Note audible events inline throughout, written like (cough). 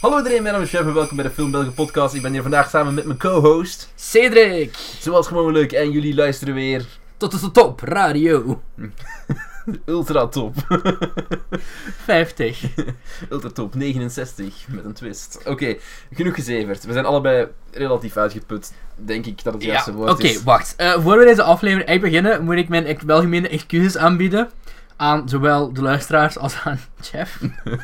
Hallo iedereen, mijn naam is Chef en welkom bij de Film Belgen podcast. Ik ben hier vandaag samen met mijn co-host, Cedric! zoals gewoonlijk, en jullie luisteren weer Tot de top, radio. (laughs) ultra top. (laughs) 50. (laughs) ultra top 69 met een twist. Oké, genoeg gezeverd. We zijn allebei relatief uitgeput, denk ik dat het Ja, juiste oké, woord is. wacht. Eh, voor we deze aflevering echt beginnen, moet ik mijn echt welgemeende excuses aanbieden. Aan zowel de luisteraars als aan Jeff.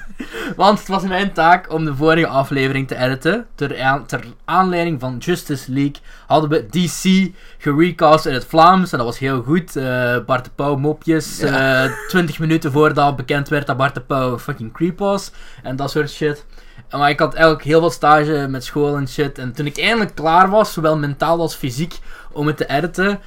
(laughs) Want het was mijn taak om de vorige aflevering te editen. Ter, aan- ter aanleiding van Justice League hadden we DC gerecast in het Vlaams. En dat was heel goed. Eh, Bart de Pauw mopjes. Ja. eh 20 minuten voordat bekend werd dat Bart de Pauw fucking creep was. En dat soort shit. Maar ik had eigenlijk heel veel stage met school en shit. En toen ik eindelijk klaar was, zowel mentaal als fysiek, om het te editen,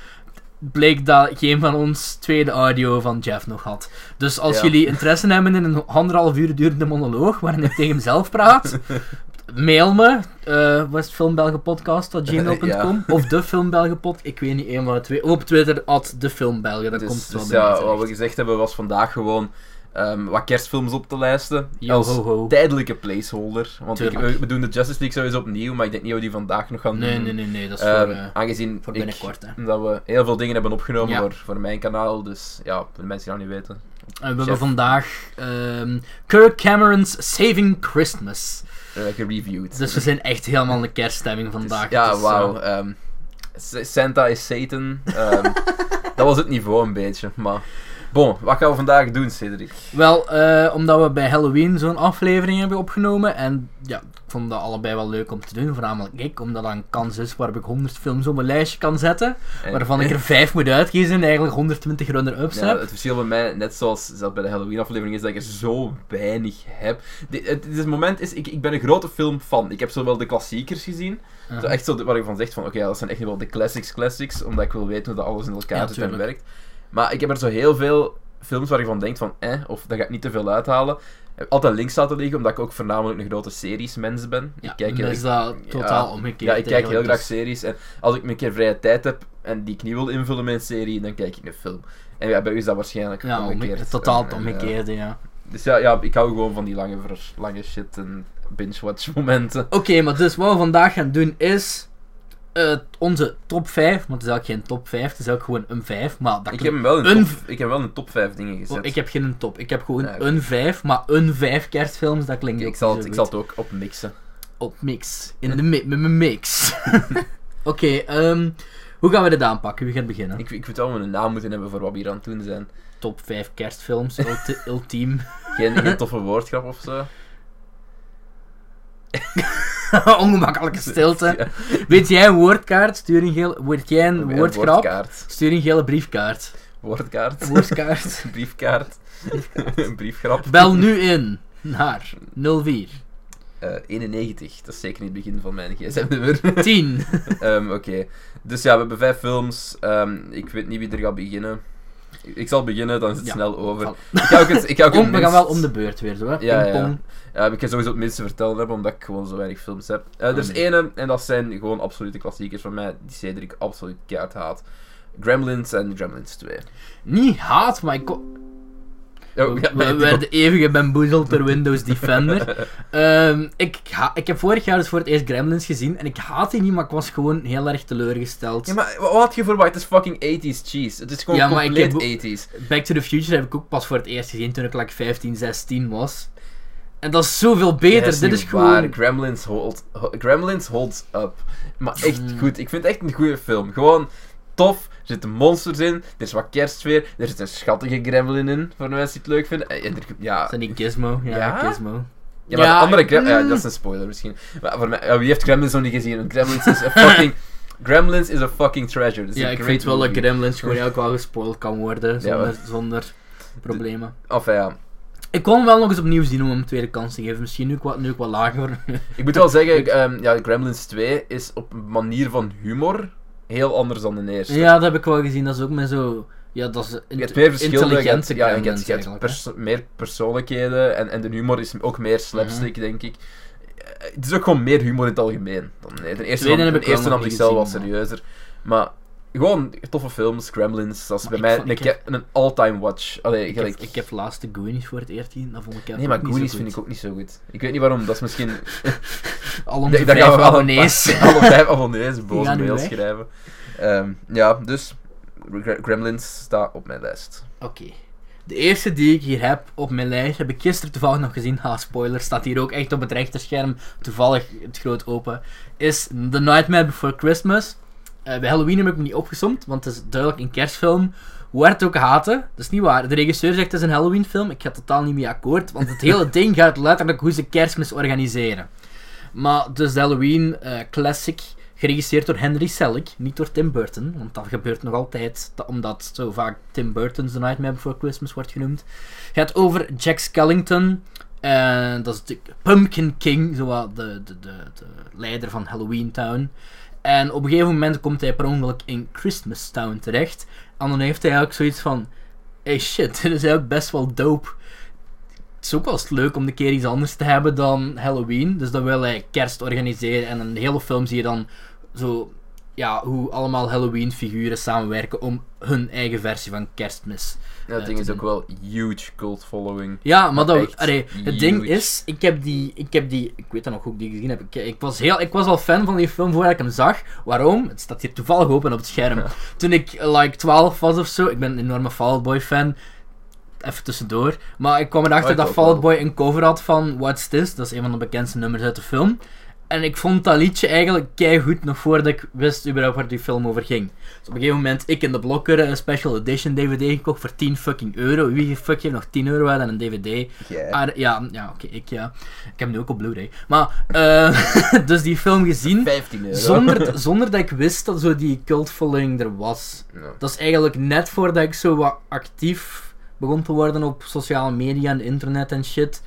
bleek dat geen van ons tweede audio van Jeff nog had. Dus als Ja. jullie interesse hebben in een anderhalf uur durende monoloog, waarin ik tegen mezelf praat, (laughs) mail me. eh wat is het filmbelgenpodcast.gmail.com Of de Filmbelgenpod, ik weet niet, een van de twee. Op Twitter, at de Filmbelgen, dat Dus, komt wel dus bij mij ja, wat we gezegd hebben was vandaag gewoon ehm, wat kerstfilms op te lijsten. Yo, als ho, ho. tijdelijke placeholder. Want ik, we, we doen de Justice League sowieso opnieuw, maar ik denk niet dat we die vandaag nog gaan Nee, doen. nee, nee, nee, dat is Ehm, voor, eh, aangezien voor ik binnenkort. Hè. dat we heel veel dingen hebben opgenomen Ja. voor, voor mijn kanaal. Dus ja, voor de mensen die dat niet weten. En we hebben Chef. vandaag ehm, Kirk Cameron's Saving Christmas. eh, gereviewd. Dus we zijn echt helemaal in de kerststemming vandaag. ja, is, wauw. eh, Santa is Satan. (laughs) Dat was het niveau een beetje. Maar bon, wat gaan we vandaag doen, Cedric? Wel, eh, omdat we bij Halloween zo'n aflevering hebben opgenomen. En ja, ik vond dat allebei wel leuk om te doen. Voornamelijk ik, omdat dat een kans is waarop ik 100 films op mijn lijstje kan zetten. En- Waarvan ik er 5 moet uitkiezen en eigenlijk 120 runner-ups Ja, heb. het verschil bij mij, net zoals zelfs bij de Halloween-aflevering, is dat ik er zo weinig heb. Dit, het, het moment is, ik, ik ben een grote filmfan. Ik heb zowel de klassiekers gezien, zo echt zo waar ik van zeg van, oké, dat zijn echt wel de classics classics, omdat ik wil weten hoe dat alles in elkaar Ja, zit en werkt. Maar ik heb er zo heel veel films waar ik van denk van, eh, of dat ga ik niet te veel uithalen. Altijd links laten liggen, omdat ik ook voornamelijk een grote series mens ben. Ja, ik kijk, heel- is dat totaal omgekeerd. Ja, ik kijk heel graag dus- series. En als ik een keer vrije tijd heb en die ik niet wil invullen met een serie, dan kijk ik een film. En ja, bij u is dat waarschijnlijk Ja, omgekeerd. omgekeerd. totaal En- het omgekeerde, ja. Dus ja, ja, ik hou gewoon van die lange, lange shit en binge-watch momenten. Oké, maar dus wat we vandaag gaan doen is eh, onze top 5. Maar het is eigenlijk geen top 5, het is ook gewoon een 5. Maar dat Ik heb, wel een een- top, ik heb wel een top 5 dingen gezet. Oh, ik heb geen top. Ik heb gewoon Ja, een 5, maar een 5 kerstfilms, dat klinkt ik, zal het, ik zal het ook op mixen. Op mix. In de mi met mijn mix. (laughs) Oké, ehm, hoe gaan we dit aanpakken? Wie gaat beginnen? Ik, ik vind wel we een naam moeten hebben voor wat we hier aan het doen zijn. Top 5 kerstfilms, ulti (laughs) ultiem. Geen, geen (laughs) toffe woordgrap of zo. (laughs) Ongemakkelijke stilte. Ja. Weet jij een woordkaart? Stuur een gele... Weet jij een woordgrap? Stuur een gele briefkaart. Woordkaart. Woordkaart. (laughs) Briefkaart. Een briefgrap. Bel nu in naar 04 Eh, 91, dat is zeker niet het begin van mijn gsm-nummer. 10. (laughs) Ehm, Oké, dus ja, we hebben vijf films. Ehm, ik weet niet wie er gaat beginnen. Ik- zal beginnen, dan is het Ja. snel over. Ik ga ook het, ik ga ook het we gaan wel om de beurt weer, zo hè? Ja, ja. Ja, ik ga sowieso het minste vertellen hebben, omdat ik gewoon zo weinig films heb. Eh, er is Oh, ene, en dat zijn gewoon absolute klassiekers van mij, die Cedric absoluut keihard haat. Gremlins en Gremlins 2. Niet haat, maar ik... Oh, ja, we we werden even bamboezeld door Windows Defender. (laughs) Ehm, ik, ha- ik heb vorig jaar dus voor het eerst Gremlins gezien en ik haat die niet, maar ik was gewoon heel erg teleurgesteld. Ja, maar wat had je verwacht? Het is fucking 80s cheese. Het is gewoon Ja, maar ik compleet heb 80s. Back to the Future heb ik ook pas voor het eerst gezien toen ik like 15, 16 was. En dat is zoveel beter. Dat Dit is waar. gewoon... Gremlins, hold, ho- Gremlins holds up. Maar echt Mm. goed. Ik vind het echt een goede film. Gewoon tof. Er zitten monsters in. Er is wat kerstsfeer. Er zit een schattige gremlin in. Voor de mensen die het leuk vinden. En er- ja, Zijn die Gizmo? Ja, Ja? Gizmo. ja, maar Ja, de andere grem- ja, mm. dat is een spoiler misschien. Maar voor mij, wie heeft Gremlins nog niet gezien? Gremlins is een fucking... (laughs) Gremlins is a fucking treasure. Ja, een ik great vind wel dat. Gremlins gewoon ook wel gespoild kan worden Ja, zonder, maar- zonder problemen. Enfin ja. Ik kon hem wel nog eens opnieuw zien om hem een tweede kans te geven. Misschien nu ook wat, nu ook wat lager. Ik moet wel zeggen, (laughs) ehm, ja, Gremlins 2 is op een manier van humor heel anders dan de eerste. ja, dat heb ik wel gezien. Dat is ook met zo... Ja, dat is Je hebt meer verschillende, je hebt, ja, je hebt, Gremlins je hebt eigenlijk, hè. perso- meer persoonlijkheden en, en de humor is ook meer slapstick, Mhm. denk ik. Eh, Het is ook gewoon meer humor in het algemeen. Dan, nee, de eerste nam, de eerste zichzelf wat serieuzer. Maar gewoon toffe films, Gremlins, dat is Maar bij mij vond- een, een all-time watch. Allee, Ik gelijk... heb, ik heb laatst de Goonies voor het eerst gezien, dat vond ik nee, maar niet zo Goonies vind ik ook niet zo goed. Ik weet niet waarom, dat is misschien... (laughs) Al (laughs) Nee, daar vijf abonnees. paar- (laughs) Alle vijf abonnees boze mails schrijven. Ehm, ja, dus Gre- Gremlins staat op mijn lijst. Oké. De eerste die ik hier heb op mijn lijst, heb ik gisteren toevallig nog gezien. Ha, spoiler, staat hier ook echt op het rechterscherm. Toevallig het groot open. Is The Nightmare Before Christmas. Eh, bij Halloween heb ik hem niet opgesomd, want het is duidelijk een kerstfilm. Hoe hard het ook haten, dat is niet waar. De regisseur zegt het is een Halloween film. Ik ga totaal niet mee akkoord, want het hele (laughs) ding gaat letterlijk hoe ze kerstmis organiseren. Maar dus de Halloween eh, classic, geregisseerd door Henry Selick, niet door Tim Burton, want dat gebeurt nog altijd, da- omdat zo vaak Tim Burton's The Nightmare Before Christmas wordt genoemd. Gaat over Jack Skellington, en dat is de Pumpkin King, de, de, de, de leider van Halloween Town. En op een gegeven moment komt hij per ongeluk in Christmas Town terecht. En dan heeft hij eigenlijk zoiets van: hey shit, (laughs) dit is eigenlijk best wel dope. Het is ook wel eens leuk om een keer iets anders te hebben dan Halloween. Dus dan wil hij kerst organiseren. En in de hele film zie je dan zo, ja, hoe allemaal Halloween-figuren samenwerken om hun eigen versie van kerstmis. Ja, het Eh, ding is ook wel huge cult following. Ja, maar dat, allee, het ding is, ik heb die, ik heb die, ik weet dan nog hoe ik die gezien heb. Ik, ik, was heel, ik was al fan van die film voordat ik hem zag. Waarom? Het staat hier toevallig open op het scherm. Ja. Toen ik like 12 was of zo, ik ben een enorme Fall Out Boy fan. Even tussendoor. Maar ik kwam erachter Oh, dat ook Fall Out wel. Boy een cover had van What's This? Dat is een van de bekendste nummers uit de film. En ik vond dat liedje eigenlijk goed nog voordat ik wist überhaupt waar die film over ging. Dus op een gegeven moment, ik in de blokker een special edition DVD gekocht voor 10 fucking euro. Wie fuck heeft nog 10 euro aan een DVD? Yeah. Ah, ja, ja oké, ik ja. Ik heb hem nu ook op Blu-ray. Maar, eh, (laughs) dus die film gezien, 15 euro. zonder, (laughs) zonder dat ik wist dat zo die cultfollowing er was. Dat is eigenlijk net voordat ik zo wat actief begon te worden op sociale media en internet en shit.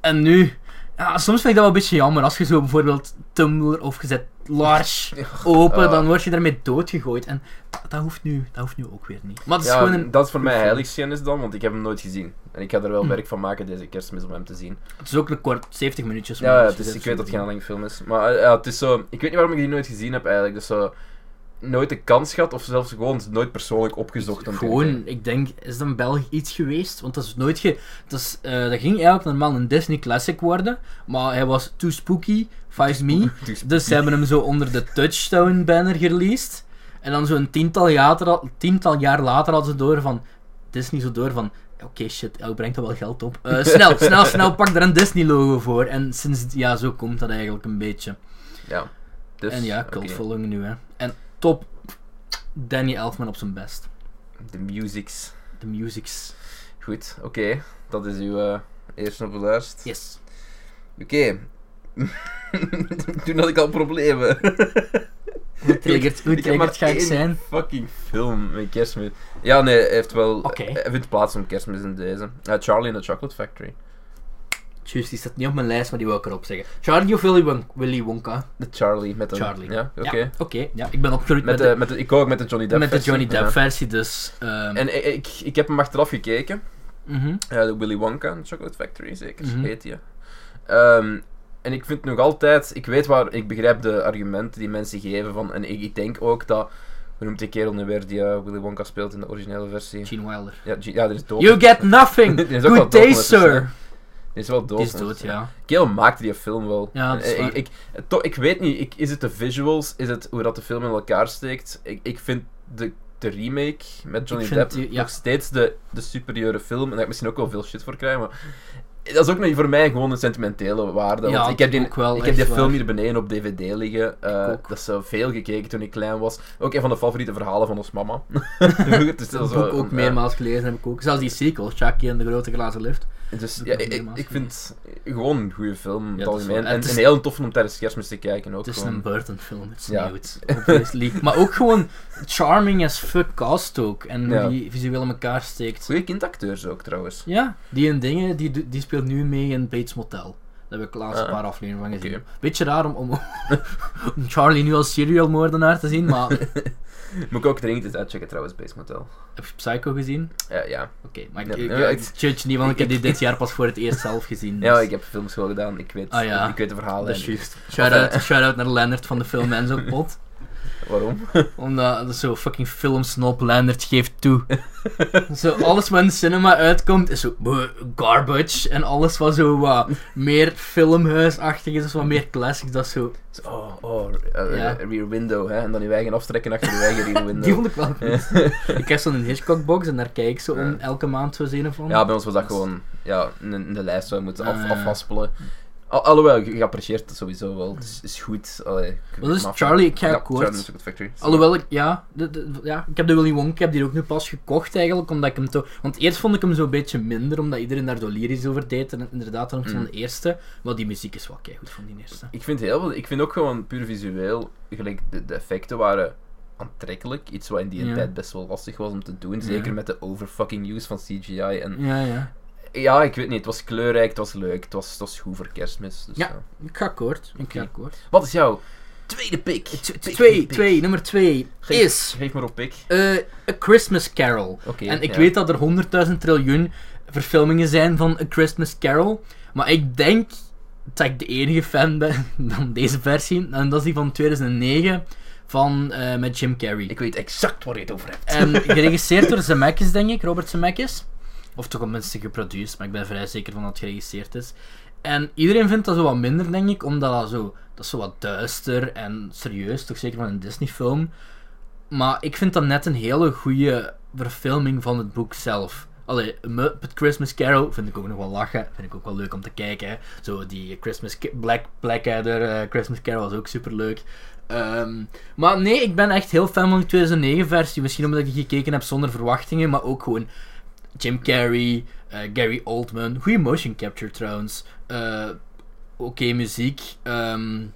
En nu, ja, soms vind ik dat wel een beetje jammer. Als je zo bijvoorbeeld Tumblr of je zet Large open, Ah. dan word je daarmee doodgegooid. En dat, dat hoeft nu, dat hoeft nu ook weer niet. Maar het is Ja, gewoon een, dat is voor mij heiligschennis dan, want ik heb hem nooit gezien. En ik ga er wel Hm. werk van maken deze kerstmis om hem te zien. het is ook een kort, 70 minuutjes. Ja, ja, dus ik weet dat het geen lange film is. Maar eh, ja, het is zo... Ik weet niet waarom ik die nooit gezien heb eigenlijk. Dus zo... Nooit de kans gehad, of zelfs gewoon nooit persoonlijk opgezocht. om Gewoon, ik denk, is dat in België iets geweest? Want dat is nooit ge... Dat, is, eh, dat ging eigenlijk normaal een Disney Classic worden, maar hij was too spooky, Vice me. (laughs) Dus- ze hebben hem zo onder de Touchstone banner gereleased. En dan zo'n tiental, jaar- tiental jaar later hadden ze door van... Disney zo door van... Oké, shit, hij brengt er wel geld op. Eh, (laughs) snel, snel, snel, pak er een Disney logo voor. En sinds... Ja, zo komt dat eigenlijk een beetje. Ja. Dus, en ja, cult following nu, hè. En top... Danny Elfman op zijn best. De musics. De musics. Goed, oké. Dat is uw eh, eerste op de lijst. Yes. Oké. (laughs) Toen had ik al problemen. (laughs) Hoe hoe triggerd ga ik zijn? fucking film met kerstmis. Ja, nee, hij heeft wel... Hij vindt plaats om kerstmis in deze. Ja, Charlie and the Chocolate Factory. Juist, die staat niet op mijn lijst, maar die wil ik erop zeggen. Charlie of Willy, Won- Willy Wonka? De Charlie met een... Charlie. Ja, oké. Ja, oké. Ja, ik ben opgegroeid Met met, de, met de, ik ook met de Johnny de, Depp met de. Johnny Depp versie, dus... ehm, En ik, ik, heb hem achteraf gekeken. mhm. Ja, de Willy Wonka Chocolate Factory, zeker. Mhm. Heet die. Ehm, en ik vind nog altijd... Ik weet waar... Ik begrijp de argumenten die mensen geven van... En ik, ik denk ook dat... Hoe noemt die kerel nu weer die eh, Willy Wonka speelt in de originele versie? Gene Wilder. Ja, G- ja, er is dood. You get nothing! (laughs) Good day, sir! Die is wel dood. Die is dood, ja. Kerel maakte die film wel. Ja, dat is En waar. ik, ik, toch, ik weet niet, ik, is het de visuals? Is het hoe dat de film in elkaar steekt? Ik, ik vind de, de remake met Johnny Depp die- ja. nog steeds de, de superieure film. En daar heb ik misschien ook wel veel shit voor krijgen, maar... Dat is ook nog voor mij gewoon een sentimentele waarde. Ja, want ik heb die, ook ik heb die film waar. hier beneden op DVD liggen. Eh, Ik ook. dat is veel gekeken toen ik klein was. Ook een van de favoriete verhalen van ons mama. (laughs) Dus dat Dat is boek zo- ook ja. meermaals gelezen heb ik ook. Zelfs die sequel, Chucky en de grote glazen lift. Dus ja, ik ik, vind gewoon een goede film Ja, het is algemeen. wel- En het is- een heel tof om tijdens kerstmis te kijken ook. Het is gewoon. een Burton film, het Ja. sneeuwt. Obviously. (laughs) maar ook gewoon charming as fuck cast ook. En hoe Ja. die visueel in elkaar steekt. Goeie kindacteurs ook trouwens. Ja, die en dingen, die, die speelt nu mee in Bates Motel. Daar heb ik laatst een Ah, paar afleveringen van gezien. oké. Beetje raar om, om, om Charlie nu als serial moordenaar te zien, maar (laughs) Moet ik ook dringend eens uitchecken trouwens, Base Motel. heb je Psycho gezien? Ja, ja. Oké, maar ik, ik, ja, ik judge niet, want ik, heb die dit (laughs) jaar pas voor het eerst zelf gezien. ja, dus- ik heb filmschool gedaan. Ik weet, Ah, ja. ik weet de verhalen. Dat is juist. Shout-out shout out naar Leonard van de film Enzo (laughs) Pot. Waarom? (laughs) Omdat dat zo fucking filmsnop Leonard geeft toe. (laughs) zo, alles wat in de cinema uitkomt is zo "Buh, garbage. En alles wat zo wat meer filmhuisachtig is, of wat meer classics, dat is zo... Zo, Oh, oh eh, Ja. rear window, hè. En dan je eigen aftrekken achter je eigen rear (laughs) window. Die vond ik wel goed. ik heb zo'n Hitchcock-box en daar kijk ik zo om elke maand zo een van. Ja, bij ons was dat gewoon ja, in de lijst zou moeten af, Ah, afhaspelen. Al, alhoewel, je apprecieert het sowieso wel. Het is, is goed. Allee, ik Wat is Charlie? Ik ga ja, akkoord. Charlie and the Chocolate Factory. Alhoewel ik, ja, de, de- ja, ik heb de Willy Wonka, ik heb die ook nu pas gekocht eigenlijk, omdat ik hem toch... Want eerst vond ik hem zo'n beetje minder, omdat iedereen daar zo lyrisch over deed, en inderdaad opzichte Mm. van de eerste, maar die muziek is wel goed van die eerste. Ik vind heel veel... Ik vind ook gewoon puur visueel, gelijk de, de effecten waren aantrekkelijk. Iets wat in die Ja. tijd best wel lastig was om te doen. Zeker Ja. met de overfucking use van CGI. En Ja, ja. ik weet niet. Het was kleurrijk, het was leuk. Het was, het was goed voor kerstmis. Dus, Ja. ja. Ik ga akkoord, ik ga akkoord. Wat is jouw tweede pick? T- Twee, twee, nummer twee Geef- is Geef maar op pick. eh, A Christmas Carol. En ik ja. weet dat er 100.000 triljoen verfilmingen zijn van A Christmas Carol. Maar ik denk dat ik de enige fan ben (laughs) van deze versie. En dat is die van 2009 van, eh, met Jim Carrey. Ik weet exact waar je het over hebt. En (laughs) geregisseerd door Zemeckis, denk ik, Robert Zemeckis. Of toch minstens geproduceerd, maar ik ben vrij zeker van dat het geregisseerd is. En iedereen vindt dat zo wat minder, denk ik, omdat dat zo, dat is zo wat duister en serieus, toch zeker van een Disney-film. Maar ik vind dat net een hele goede verfilming van het boek zelf. Allee, Muppet Christmas Carol vind ik ook nog wel lachen. Vind ik ook wel leuk om te kijken. Zo die Christmas Black Blackadder eh, Christmas Carol was ook super leuk. maar nee, ik ben echt heel fan van de 2009 versie. Misschien omdat ik gekeken heb zonder verwachtingen, maar ook gewoon Jim Carrey, eh, Gary Oldman, goede motion capture trouwens. Eh, Oké muziek. ehm,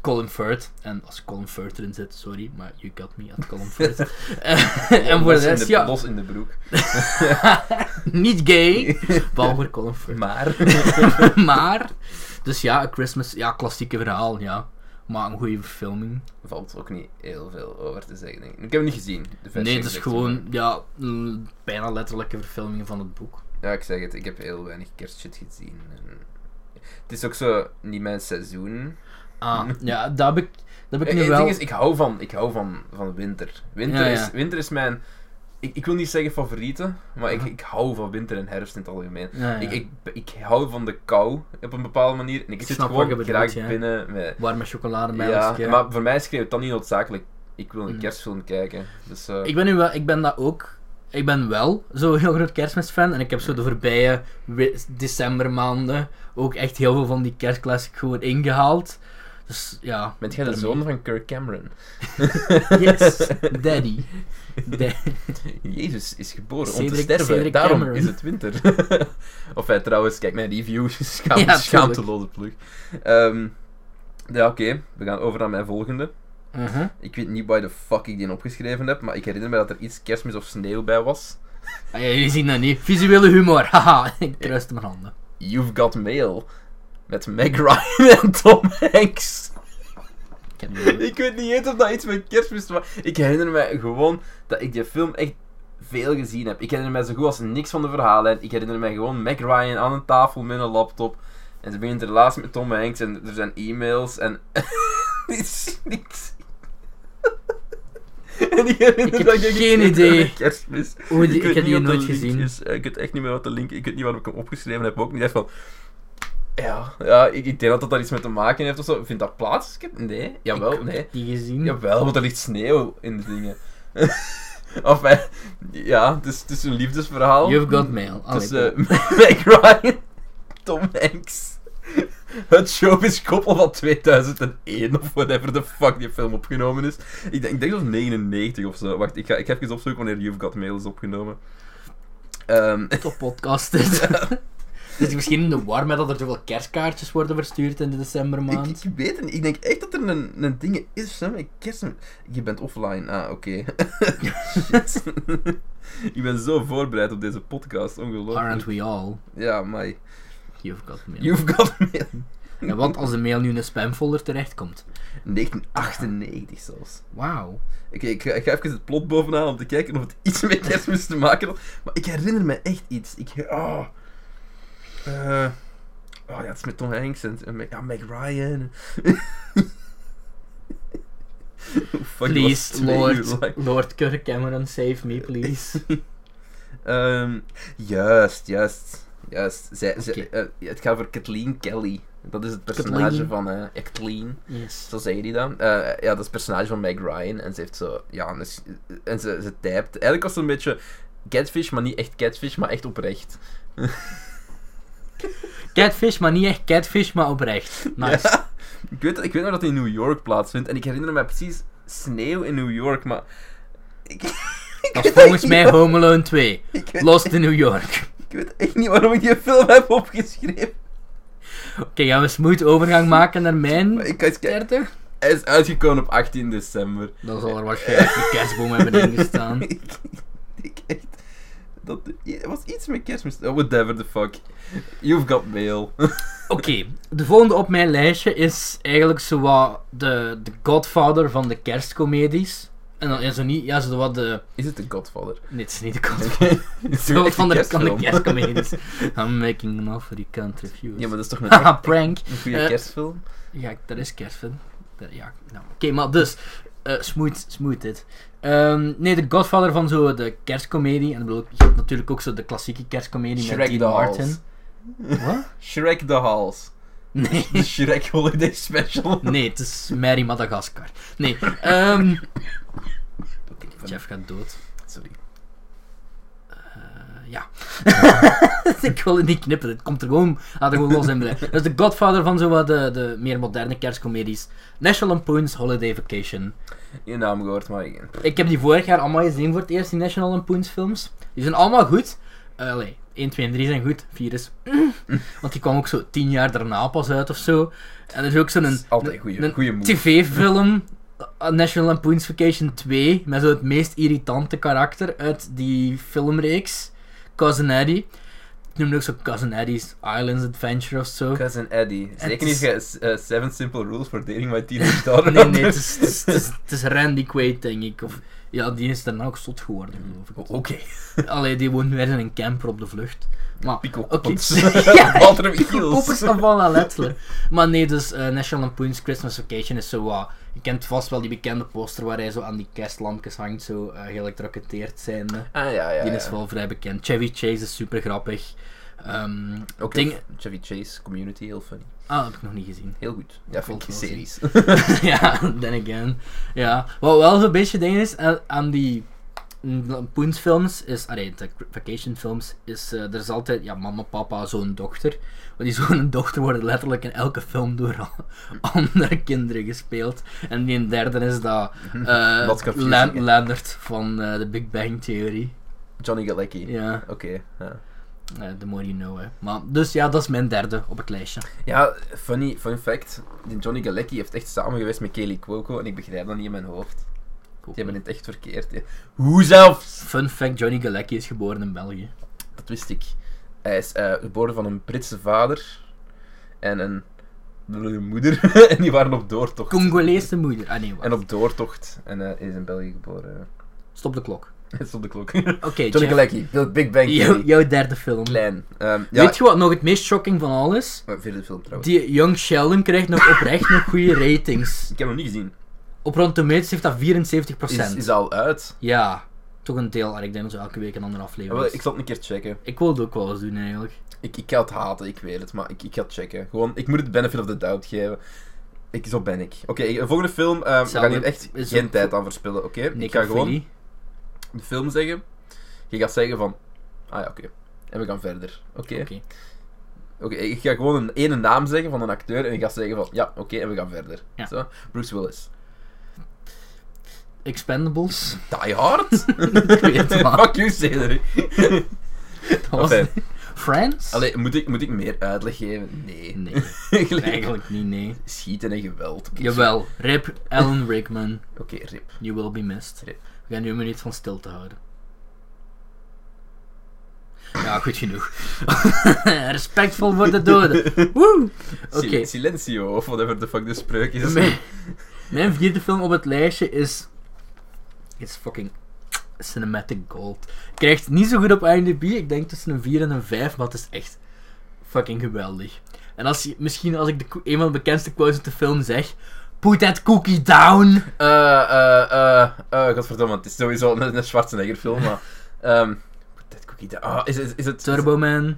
Colin Firth. En als Colin Firth erin zit, sorry, maar you got me at Colin Firth. (laughs) Eh, en voor de rest, ja, Los in de broek. (laughs) niet gay. (laughs) Behalve voor Colin Firth. Maar... maar, dus ja, een Christmas, ja, klassieke verhaal, ja. Maar een goede verfilming. valt ook niet heel veel over te zeggen. denk Ik Ik heb hem niet gezien. De Nee, het is gewoon, ja, bijna letterlijke verfilming van het boek. Ja, ik zeg het. Ik heb heel weinig kerstshit gezien. En... Het is ook zo niet mijn seizoen. Ah, (laughs) ja, dat heb ik, dat heb ik Eh, nu Het wel... ding is, ik hou van, ik hou van, van winter. Winter, Ja, ja. Is, winter is mijn... Ik, ik wil niet zeggen favoriete, maar ik, Aha. ik hou van winter en herfst in het algemeen. Ja, ja. Ik, ik, ik hou van de kou op een bepaalde manier. En ik, Ik zit gewoon bedoelt, graag ja. binnen met... Warme chocolade Ja, ja, maar voor mij schreef het dan niet noodzakelijk. Ik wil een Mm. kerstfilm kijken. Dus, eh, Ik ben nu wel, ik ben dat ook. Ik ben wel zo'n (laughs) heel groot kerstmisfan. En ik heb zo de voorbije decembermaanden ook echt heel veel van die kerstclassic gewoon ingehaald. Dus ja. Bent jij de zoon van Kirk Cameron? Yes, (laughs) daddy. (laughs) Da- Jezus is geboren om te Cedric- sterven, Cedric daarom Cameron. is het winter. (laughs) of hij trouwens, kijk mijn review, schaam, Ja, schaamteloze plug. Ehm, ja, oké, we gaan over naar mijn volgende. Uh-huh. Ik weet niet waar de fuck ik die opgeschreven heb, maar ik herinner me dat er iets kerstmis of sneeuw bij was. Ah, ja, jullie zien dat niet. Visuele humor. (laughs) Haha, ik kruiste mijn handen. You've Got Mail. Met Meg Ryan en Tom Hanks. (laughs) Ik weet niet eens of dat iets met kerstmis was. Ik herinner me gewoon dat ik die film echt veel gezien heb. Ik herinner me zo goed als niks van de verhalen. Ik herinner me gewoon Meg Ryan aan een tafel met een laptop. En ze begint een relatie met Tom Hanks en er zijn e-mails en... (laughs) niets, niks. (laughs) en ik herinner Ik heb dat ik geen idee. Kerstmis. Die- ik heb die wat nooit gezien. is. Ik weet echt niet meer wat de link Ik weet niet waarom ik hem opgeschreven heb. Ook niet echt van... Ja, ja ik, ik denk dat dat daar iets mee te maken heeft of zo. Vindt dat plaats? Ik heb- Nee, jawel, ik nee. heb die gezien. Jawel, want er ligt sneeuw in de dingen. (laughs) of hij, ja, het is, het is een liefdesverhaal. You've got mail. Tussen eh, (laughs) Meg Ryan, Tom Hanks. Het showbiz koppel van 2001 of whatever the fuck die film opgenomen is. Ik denk, ik denk dat het 99 of zo. Wacht, ik ga, ik ga even opzoeken wanneer You've Got Mail is opgenomen. Ehm, top podcast (laughs) is. Dus misschien in de war met dat er zoveel kerstkaartjes worden verstuurd in de ik, decembermaand. ik weet het niet. Ik denk echt dat er een, een ding is hè, met kerst. Je bent offline. Ah, oké. Shit. (laughs) ik ben zo voorbereid op deze podcast. Ongelooflijk. Aren't we all? Ja, maar You've got mail. you've got mail. En wat als de mail nu in een spamfolder terechtkomt? 1998 zelfs. Wauw. Oké, ik, ga- ik ga even het plot bovenaan om te kijken of het iets met kerstmis te maken had. Maar ik herinner me echt iets. Ik... Oh. Eh, oh ja, het is met Tom Hanks en, en Meg- ja, Meg Ryan. (laughs) Fuck, Please, Lord. Lord Kirk Cameron, save me, (laughs) please. Ehm, juist, juist. Juist. Zij, zij- Oké. eh, het gaat over Kathleen Kelly. Dat is het personage Kathleen. van eh Kathleen. Yes. Zo zei die dan. Eh, ja, dat is het personage van Meg Ryan. En ze heeft zo... Ja, een s- en ze, ze typt. Eigenlijk was het een beetje catfish, maar niet echt catfish, maar echt oprecht. (laughs) Catfish, maar niet echt catfish, maar oprecht. Nice. Ja. Ik, weet, ik weet nog dat het in New York plaatsvindt. En ik herinner me precies sneeuw in New York, maar... Ik, (laughs) ik Dat is volgens mij Home Alone 2. waar- (laughs) ik weet, Lost in New York. ik weet echt niet waarom ik die film heb opgeschreven. Oké, gaan we smooth overgang maken naar mijn Maar ik? Hij is uitgekomen op 18 december. Dan zal er waarschijnlijk een kerstboom hebben ingestaan. (laughs) ik, ik echt... Dat, er was iets met kerstmis. Oh, whatever the fuck. You've got mail. (laughs) Oké, de volgende op mijn lijstje is eigenlijk zo wat de, de godfather van de kerstcomedies. En dan is zo niet, ja, zo wat de... Is het een Godfather? Nee, het is niet de (laughs) godfather. Is Zo wat van de, van de kerstcomedies. (laughs) I'm making an offer you can't refuse. Ja, maar dat is toch een, prank. een goede Eh, kerstfilm? Ja, dat is kerstfilm. Dat- Ja, nou. Oké, maar dus, eh smooth, smooth dit. Ehm, nee, de godfather van zo de kerstcomedie. En ik bedoel, je hebt natuurlijk ook zo de klassieke kerstcomedie met Shrek Dean the Martin. Wat? Shrek the Halls. Nee. (laughs) De Shrek Holiday Special. Nee, het is Mary Madagascar. Nee, ehm Jeff gaat dood. Sorry. Eh, ja. (laughs) ik wil het niet knippen, het komt er gewoon, laat er gewoon los in blijven. Dat is de godfather van zo wat de, de meer moderne kerstcomedies. National Lampoon's Holiday Vacation. Je naam gehoord, maar ik... Ik heb die vorig jaar allemaal gezien voor het eerst, die National Lampoon's films. Die zijn allemaal goed. Eh, Allee, 1, 2 en 3 zijn goed. 4 is... (laughs) Want die kwam ook zo 10 jaar daarna pas uit of zo. En er is ook zo'n... Tv-film, uh, National Lampoon's Vacation 2, met zo het meest irritante karakter uit die filmreeks, Cousin Eddie. Ik noemde ook zo Cousin Eddie's Islands Adventure of zo. Cousin Eddie. Zeker niet uh, Seven Simple Rules for Dating My Teenage (laughs) Daughter. Nee, nee, (laughs) het is, Randy Quaid, denk ik. Of, ja, die is daarna ook zot geworden, geloof ik. Oké. (laughs) Allee, die woont weer in een camper op de vlucht. Maar, Pico oké. Poppets. ja, Walter van Van letterlijk. Maar nee, dus eh, National Lampoon's Christmas Vacation is zo wat... Je kent vast wel die bekende poster waar hij zo aan die kerstlampjes hangt, zo uh, geëlectrocuteerd zijnde. Ah, ja, ja. die ja. is wel vrij bekend. Chevy Chase is super grappig. Ehm Ook ding- Chevy Chase, Community, heel funny. Ah, dat heb ik nog niet gezien. Heel goed. Ja, Ik vind ik series. (laughs) ja, then again. Ja, wat wel zo'n beetje ding is aan, aan die Lampoons films is, allee, de vacation films, is eh, er is altijd, ja, mama, papa, zoon, dochter. Maar die (laughs) zoon en dochter worden letterlijk in elke film door (laughs) andere kinderen gespeeld. En die derde is dat (laughs) eh Lan- hè? Leonard van eh, de Big Bang Theory. Johnny Galecki. Ja, Oké. ja. eh, the more you know, hè. Maar, dus ja, dat is mijn derde op het lijstje. Ja, funny, fun fact. Die Johnny Galecki heeft echt samen geweest met Kelly Cuoco en ik begrijp dat niet in mijn hoofd. Die hebben het echt verkeerd. hè. Hoe zelfs? Fun fact, Johnny Galecki is geboren in België. Dat wist ik. Hij is eh, geboren van een Britse vader en een, moeder. (laughs) en die waren op doortocht. Congolese moeder. Ah nee, wacht. En op doortocht. En eh, hij is in België geboren. Stop de klok. (laughs) Het stond de klok. (laughs) Oké, Johnny Jeff, Galecki, Big Big Bang jou- Theory. jouw derde film. Klein. Ehm, ja, Weet je wat nog het meest shocking van alles? eh, vierde film trouwens. Die Young Sheldon krijgt nog oprecht nog goede ratings. Ik heb hem nog niet gezien. Op Rotten Tomatoes heeft dat 74%. Is, is al uit. Ja, toch een deel. Ik denk dat zo elke week een andere aflevering is. ik zal het een keer checken. Ik wil het ook wel eens doen eigenlijk. Ik, ik ga het haten, ik weet het, maar ik, ik ga het checken. Gewoon, ik moet het benefit of the doubt geven. Ik, zo ben ik. Oké, de volgende film. ehm, we gaan hier echt geen tijd aan verspillen, oké? Ik ga gewoon Philly. de film zeggen. Je gaat zeggen van... Ah ja, oké. En we gaan verder. Oké? Oké. Ik ga gewoon een ene naam zeggen van een acteur en je gaat zeggen van... Ja, oké, en we gaan verder. Ja. Zo. Bruce Willis. Expendables. Die Hard? (laughs) ik weet het maar. Fuck you, Cedric. Dat was Enfin. Friends? Allee, moet ik, moet ik meer uitleg geven? Nee. Nee, (laughs) eigenlijk niet, nee. Schieten en geweld. Jawel, Rip Alan Rickman. Oké, rip. You will be missed. Rip. We gaan nu een minuut van stilte houden. Ja, goed genoeg. (laughs) Respectvol voor de doden. Woe! Silencio, of whatever the fuck de spreuk is. Mijn, mijn vierde film op het lijstje is. Is fucking. Cinematic Gold. Krijgt niet zo goed op IMDb. Ik denk tussen een 4 en een 5, maar het is echt fucking geweldig. En als je, misschien als ik de, een van de bekendste quotes uit de film zeg. Put that cookie down. Eh, eh, eh, eh, godverdomme, het is sowieso een, een Schwarzenegger film, maar... ehm dat cookie down. Ah, is, is, is het... Turbo Man.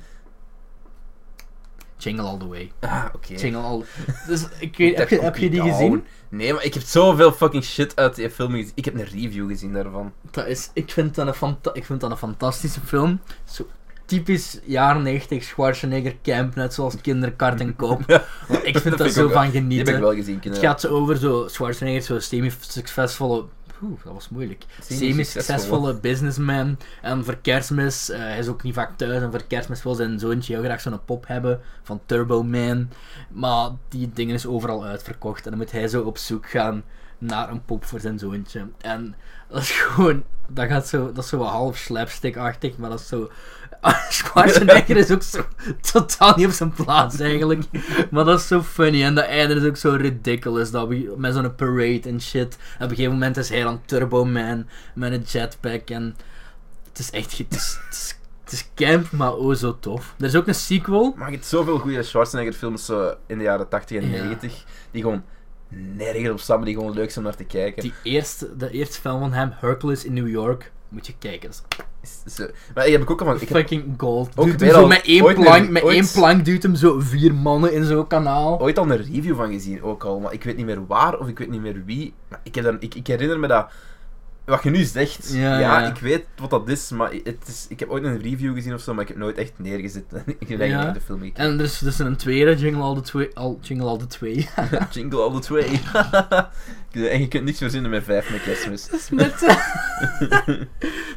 Jingle all the way. Ah, oké. Jingle all Dus (laughs) ik weet, heb, je, heb je die down. gezien? Nee, maar ik heb zoveel fucking shit uit die film gezien. Ik heb een review gezien daarvan. Dat is, ik, vind dat een ik vind dat een fantastische film. Zo typisch jaren 90 Schwarzenegger camp, net zoals Kinderkart en Koop. (laughs) Ik Dat vind ik zo van Die heb ik genieten. wel gezien. Het gaat zo over zo Schwarzenegger, zo'n semi-succesvolle... Oeh, dat was moeilijk. Semi-succesvolle businessman. En voor kerstmis, eh, hij is ook niet vaak thuis. En voor kerstmis wil zijn zoontje heel graag zo'n pop hebben van Turbo Man. Maar die dingen is overal uitverkocht. En dan moet hij zo op zoek gaan naar een pop voor zijn zoontje. En dat is gewoon... Dat, gaat zo, dat is zo wat half slapstick-achtig, maar dat is zo... (laughs) Schwarzenegger is ook zo totaal niet op zijn plaats eigenlijk. Maar dat is zo funny. En dat einde is ook zo ridiculous. Dat we, met zo'n parade en shit. En op een gegeven moment is hij dan Turbo Man met een jetpack. En het is echt... Het is, het is, het is camp, maar oh zo tof. Er is ook een sequel. Maar je hebt zoveel goede Schwarzenegger films zo in de jaren 80 en Ja. 90 die gewoon nergens op staan, maar die gewoon leuk zijn om naar te kijken. Die eerste, de eerste film van hem, Hercules in New York. Moet je kijken. Dat Is- zo- Maar die heb ik ook al van. Ik heb fucking gold. ook weer zo al met één ooit een- plank, met ooit- één plank duwt hem zo vier mannen in zo'n kanaal. ooit al een review van gezien, ook al, maar ik weet niet meer waar of ik weet niet meer wie. Maar ik, heb dan, ik, ik herinner me dat. Wat je nu zegt, Ja, ja, ja. ik weet wat dat is, maar het is, ik heb ooit een review gezien of zo, maar ik heb nooit echt neergezet (laughs) en eigenlijk Ja. de film gekeken. En er is dus een tweede, Jingle All the Twee. Al, jingle All the Twee. (laughs) (laughs) Jingle all the way. en je kunt niks verzinnen met vijf met kerstmis. Het is met. eh,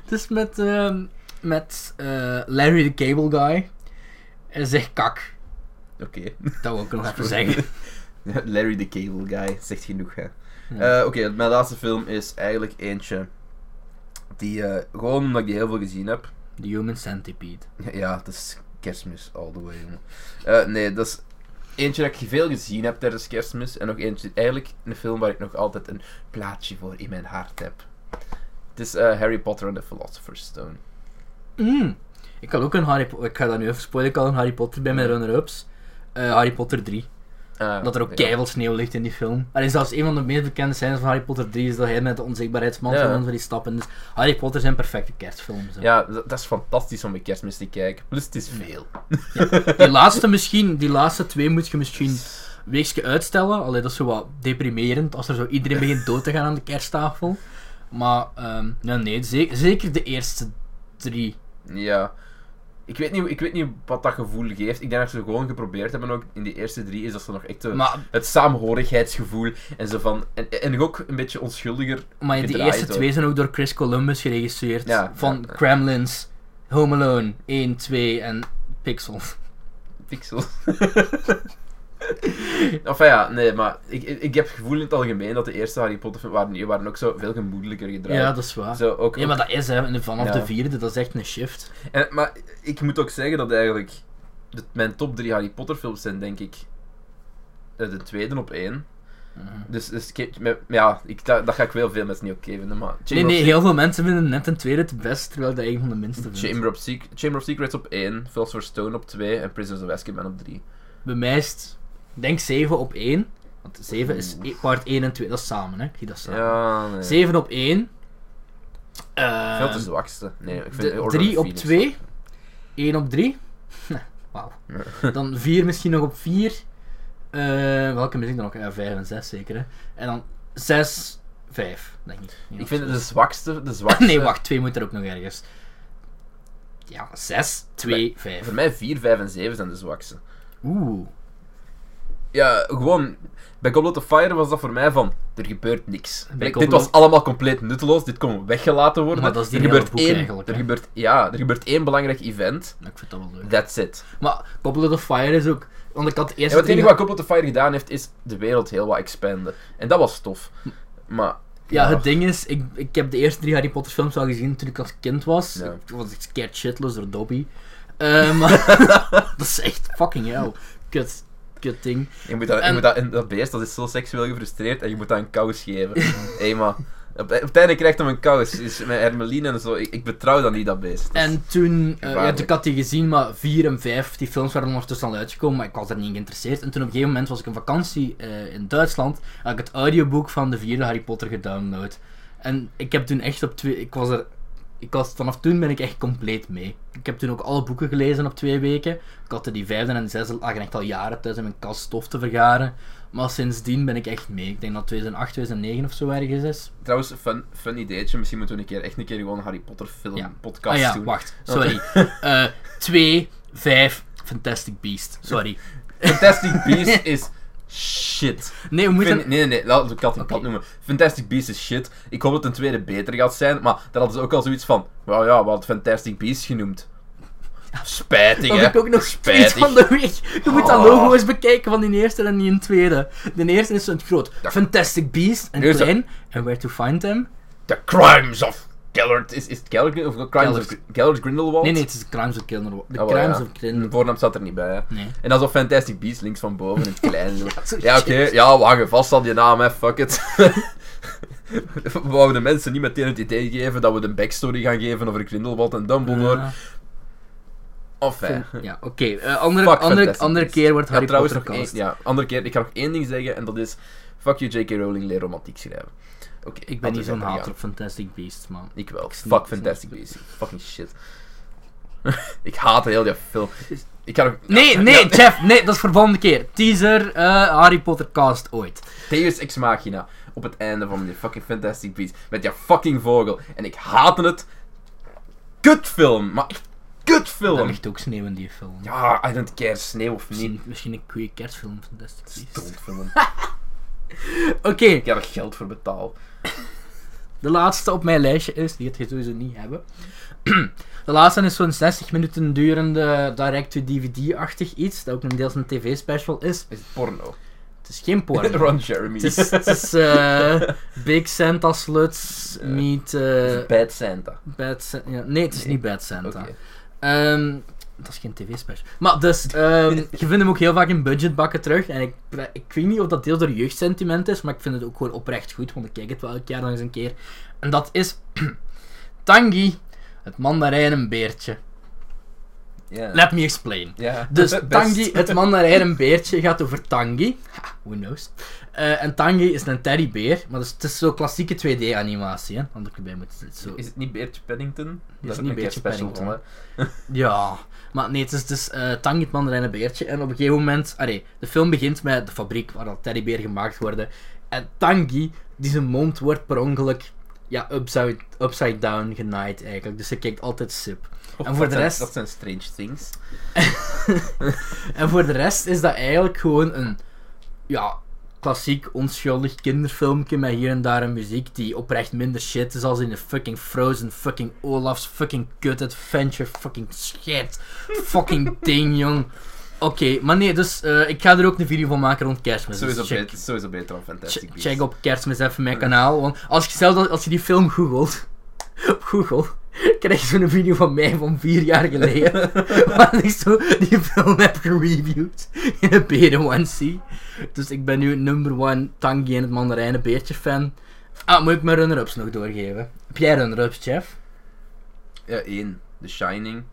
het is met. ehm, met eh, Larry the Cable Guy. Hij zegt kak. Oké. Dat wil ik nog even zeggen. (laughs) Larry the Cable Guy, zegt genoeg, hè. Ja. Eh, Oké, mijn laatste film is eigenlijk eentje die, eh, gewoon omdat ik die heel veel gezien heb. The Human Centipede. Ja, dat is kerstmis all the way. Eh, nee, dat is eentje dat ik veel gezien heb tijdens kerstmis. En nog eentje, eigenlijk een film waar ik nog altijd een plaatsje voor in mijn hart heb. Het is Harry Potter and the Philosopher's Stone. Mm. Ik had ook een Harry Potter. Ik ga dat nu even spoilen. Ik had een Harry Potter bij mijn runner-ups. Harry Potter 3. Eh, Dat er ook ja. sneeuw ligt in die film. En zelfs een van de meest bekende scènes van Harry Potter 3 is dat hij met de onzichtbaarheidsmantel Ja. en van die stappen. Dus Harry Potter zijn perfecte kerstfilms. hè. Ja, dat, dat is fantastisch om bij kerstmis te kijken. Plus, het is veel. Die laatste misschien, die laatste twee moet je misschien een weekje uitstellen. Allee, dat is zo wat deprimerend als er zo iedereen begint dood te gaan aan de kersttafel. Maar ehm, ja, nee, ze- zeker de eerste drie. Ja. Ik weet, niet, ik weet niet wat dat gevoel geeft. Ik denk dat ze gewoon geprobeerd hebben ook in die eerste drie, is dat ze nog echt Maar, het saamhorigheidsgevoel en zo van... En, en ook een beetje onschuldiger. maar die eerste twee zijn ook door Chris Columbus geregisseerd. Ja, van ja. Gremlins, Home Alone 1, 2 en Pixels. Pixels. (laughs) (laughs) enfin ja, nee, maar ik, ik, heb het gevoel in het algemeen dat de eerste Harry Potter films waren, waren ook zo veel gemoedelijker gedraaid. Ja, dat is waar. Zo, ook, Ja, maar dat is hè, vanaf Ja. de vierde, dat is echt een shift. en, maar ik moet ook zeggen dat eigenlijk mijn top drie Harry Potter films zijn denk ik eh, de tweede op één. Mhm. Dus, dus ja, ik, dat, dat ga ik wel veel mensen niet oké vinden, maar... Nee, Chamber nee, heel veel mensen vinden net een tweede het best, terwijl dat een van de minste vind. Chamber of, Chamber of Secrets op 1, Philosopher's Stone op 2 en Prisoners of Azkaban op 3. Bij mij is het, ik denk 7 op 1. Want 7 is e- part 1 en 2, dat is samen, hè? Ik zie dat samen. Ja, nee. 7 op 1. Eh, Veel te zwakste. Nee, ik vind de- Order of 3 the op Phoenix 2. 1 op 3. (laughs) Wauw. Dan 4 misschien nog op 4. Eh, welke mis ik dan nog? Ja, 5 en 6 zeker. Hè? En dan 6, 5, denk ik. Ja, Ik vind het de zwakste, de (laughs) zwakste... Nee, wacht, 2 moet er ook nog ergens. Ja, 6, 2, 5. Voor mij 4, 5 en 7 zijn de zwakste. Oeh. Ja, gewoon... Bij Goblet of Fire was dat voor mij van... Er gebeurt niks. Bij Dit Goblet- was allemaal compleet nutteloos. Dit kon weggelaten worden. Maar dat is die er gebeurt boek één... eigenlijk, er hè. gebeurt, ja, er gebeurt één belangrijk event. Ik vind dat wel leuk. That's it. Maar Goblet of Fire is ook... Want ik had wat het enige wat Goblet of Fire gedaan heeft, is de wereld heel wat expanden. En dat was tof. Maar... Ja, het ding is, ik, ik heb de eerste drie Harry Potter films al gezien toen ik als kind was. Ja. Ik was scared shitless door Dobby. Eh, maar (laughs) dat is echt fucking hell. Kut, kut ding. Je moet dat, je En- moet dat, dat beest dat is zo seksueel gefrustreerd en je moet dat een kous geven. (laughs) Hé, maar... Op, het einde krijgt hij een kous. Is met Hermeline en zo. Ik, ik betrouw dat niet, dat beest. En toen, eh, ja, ik had die gezien, maar 4 en 5, die films waren ondertussen al uitgekomen, maar ik was er niet geïnteresseerd. En toen op een gegeven moment was ik in vakantie eh, in Duitsland, had ik het audioboek van de vierde Harry Potter gedownload. En ik heb toen echt op twee, ik was er, ik was, vanaf toen ben ik echt compleet mee. Ik heb toen ook alle boeken gelezen op twee weken. Ik had er die vijfde en zesde lagen echt al jaren thuis in mijn kast stof te vergaren. Maar sindsdien ben ik echt mee. Ik denk dat 2008, 2009 of zo ergens is. Trouwens, fun, fun ideetje. Misschien moeten we een keer echt een keer gewoon een Harry Potter film Ja. podcast ah ja, doen. wacht, (laughs) sorry. Eh 2, 5, Fantastic Beast. Sorry. Fantastic Beasts is shit. Nee, we moeten... Vind- nee, nee, nee, laten we kat kat noemen. Fantastic Beasts is shit. Ik hoop dat een tweede beter gaat zijn, maar daar hadden ze ook al zoiets van. Well ja, we hadden Fantastic Beasts genoemd. Spijtig, Dat hè? heb ik ook nog Spijtig. van de weg. Je moet dat Oh. logo eens bekijken van die eerste en die een tweede. De eerste is zo in het groot. Fantastic Beast en klein. En Where to Find Them? The Crimes of Gellert. Is, is het Gellert of Crimes Gellert. of Gellert Grindelwald? Nee, nee, het is de Crimes of Grindelwald. De Oh, Crimes ja. of De Grindelwald. voornaam staat er niet bij, hè? Nee. En dan zo Fantastic Beasts links van boven in het (laughs) klein. Ja, oké. Ja, we hangen vast aan die naam, hè. Fuck it. (laughs) we wouden de mensen niet meteen het idee geven dat we de backstory gaan geven over Grindelwald en Dumbledore. Ja. Enfin. Ja, oké. Eh, andere, andere, andere keer wordt Ja, Harry trouwens Potter één, ja, andere keer. Ik ga nog één ding zeggen en dat is... Fuck you, J.K. Rowling, leer romantiek schrijven. Oké, Ik ben niet zo'n hater op Fantastic Beasts, man. Ik wel. Ik Fuck ik Fantastic. Beasts. Fucking shit. (laughs) ik haat heel die film. Ik. (laughs) Nee, nee, Jeff, nee, dat is voor de volgende keer. Teaser, eh, Harry Potter cast ooit. Deus Ex Machina op het einde van die fucking Fantastic Beasts met die fucking vogel. En ik haatte het. Kutfilm, maar echt Er kutfilm. ligt ook sneeuw in die film. Ja, I don't care, sneeuw of niet. Misschien, misschien een goede kerstfilm, Fantastic Beasts. (laughs) Oké, Ik heb er geld voor betaald. De laatste op mijn lijstje is, die het je sowieso niet hebben. (clears throat) De laatste is zo'n 60 minuten durende direct-to-DVD-achtig iets, dat ook een deels een tv-special is. Is het porno? Het is geen porno. (laughs) Ron Jeremy. het is, het is eh, Big Santa Sluts Eh, meet eh, Bad Santa. Bad. Ja, nee, het is Nee. niet Bad Santa. Ehm, dat is geen tv-special. Maar dus, ehm, je vindt hem ook heel vaak in budgetbakken terug. En ik, ik weet niet of dat deel door jeugdsentiment is, maar ik vind het ook gewoon oprecht goed, want ik kijk het wel elk jaar nog eens een keer. En dat is (clears throat) Tangi, het mandarijnenbeertje. Ja. Let me explain. Dus. (laughs) Tangi, het mandarijnenbeertje, gaat over Tangi. Ha, who knows. Eh, en Tangi is een teddybeer, maar dus, het is zo klassieke 2D-animatie, hè. Want ik erbij moet zitten. Zo. Is het niet Beertje Paddington? is niet Beertje Paddington. van? (laughs) Ja, maar nee, het is dus eh Tangi het mandarijnen beertje. En op een gegeven moment, allee, de film begint met de fabriek waar dat teddybeer gemaakt worden. En Tangi, die zijn mond wordt per ongeluk, ja, upside, upside down genaaid eigenlijk. Dus hij kijkt altijd sip. En voor dat de zijn- rest- Dat zijn strange things. (laughs) En voor de rest is dat eigenlijk gewoon een, ja, klassiek onschuldig kinderfilmpje met hier en daar een muziek die oprecht minder shit is als in de fucking Frozen, fucking Olaf's, fucking kut adventure, fucking shit, fucking (laughs) ding, jong. Oké, maar nee, dus eh, ik ga er ook een video van maken rond kerstmis. dus Sowieso, check, beter, sowieso beter dan Fantastic check, Beasts. check op kerstmis even mijn kanaal, want als je, zelfs als je die film googelt, (laughs) op Google, (laughs) krijg je zo'n video van mij van vier jaar geleden, (laughs) waar ik zo die film heb gereviewd in een B1C. Dus ik ben nu number one Tangi en het mandarijnenbeertje fan. Ah, moet ik mijn runner-ups nog doorgeven? Heb jij runner-ups, Jeff? Ja, één. The Shining.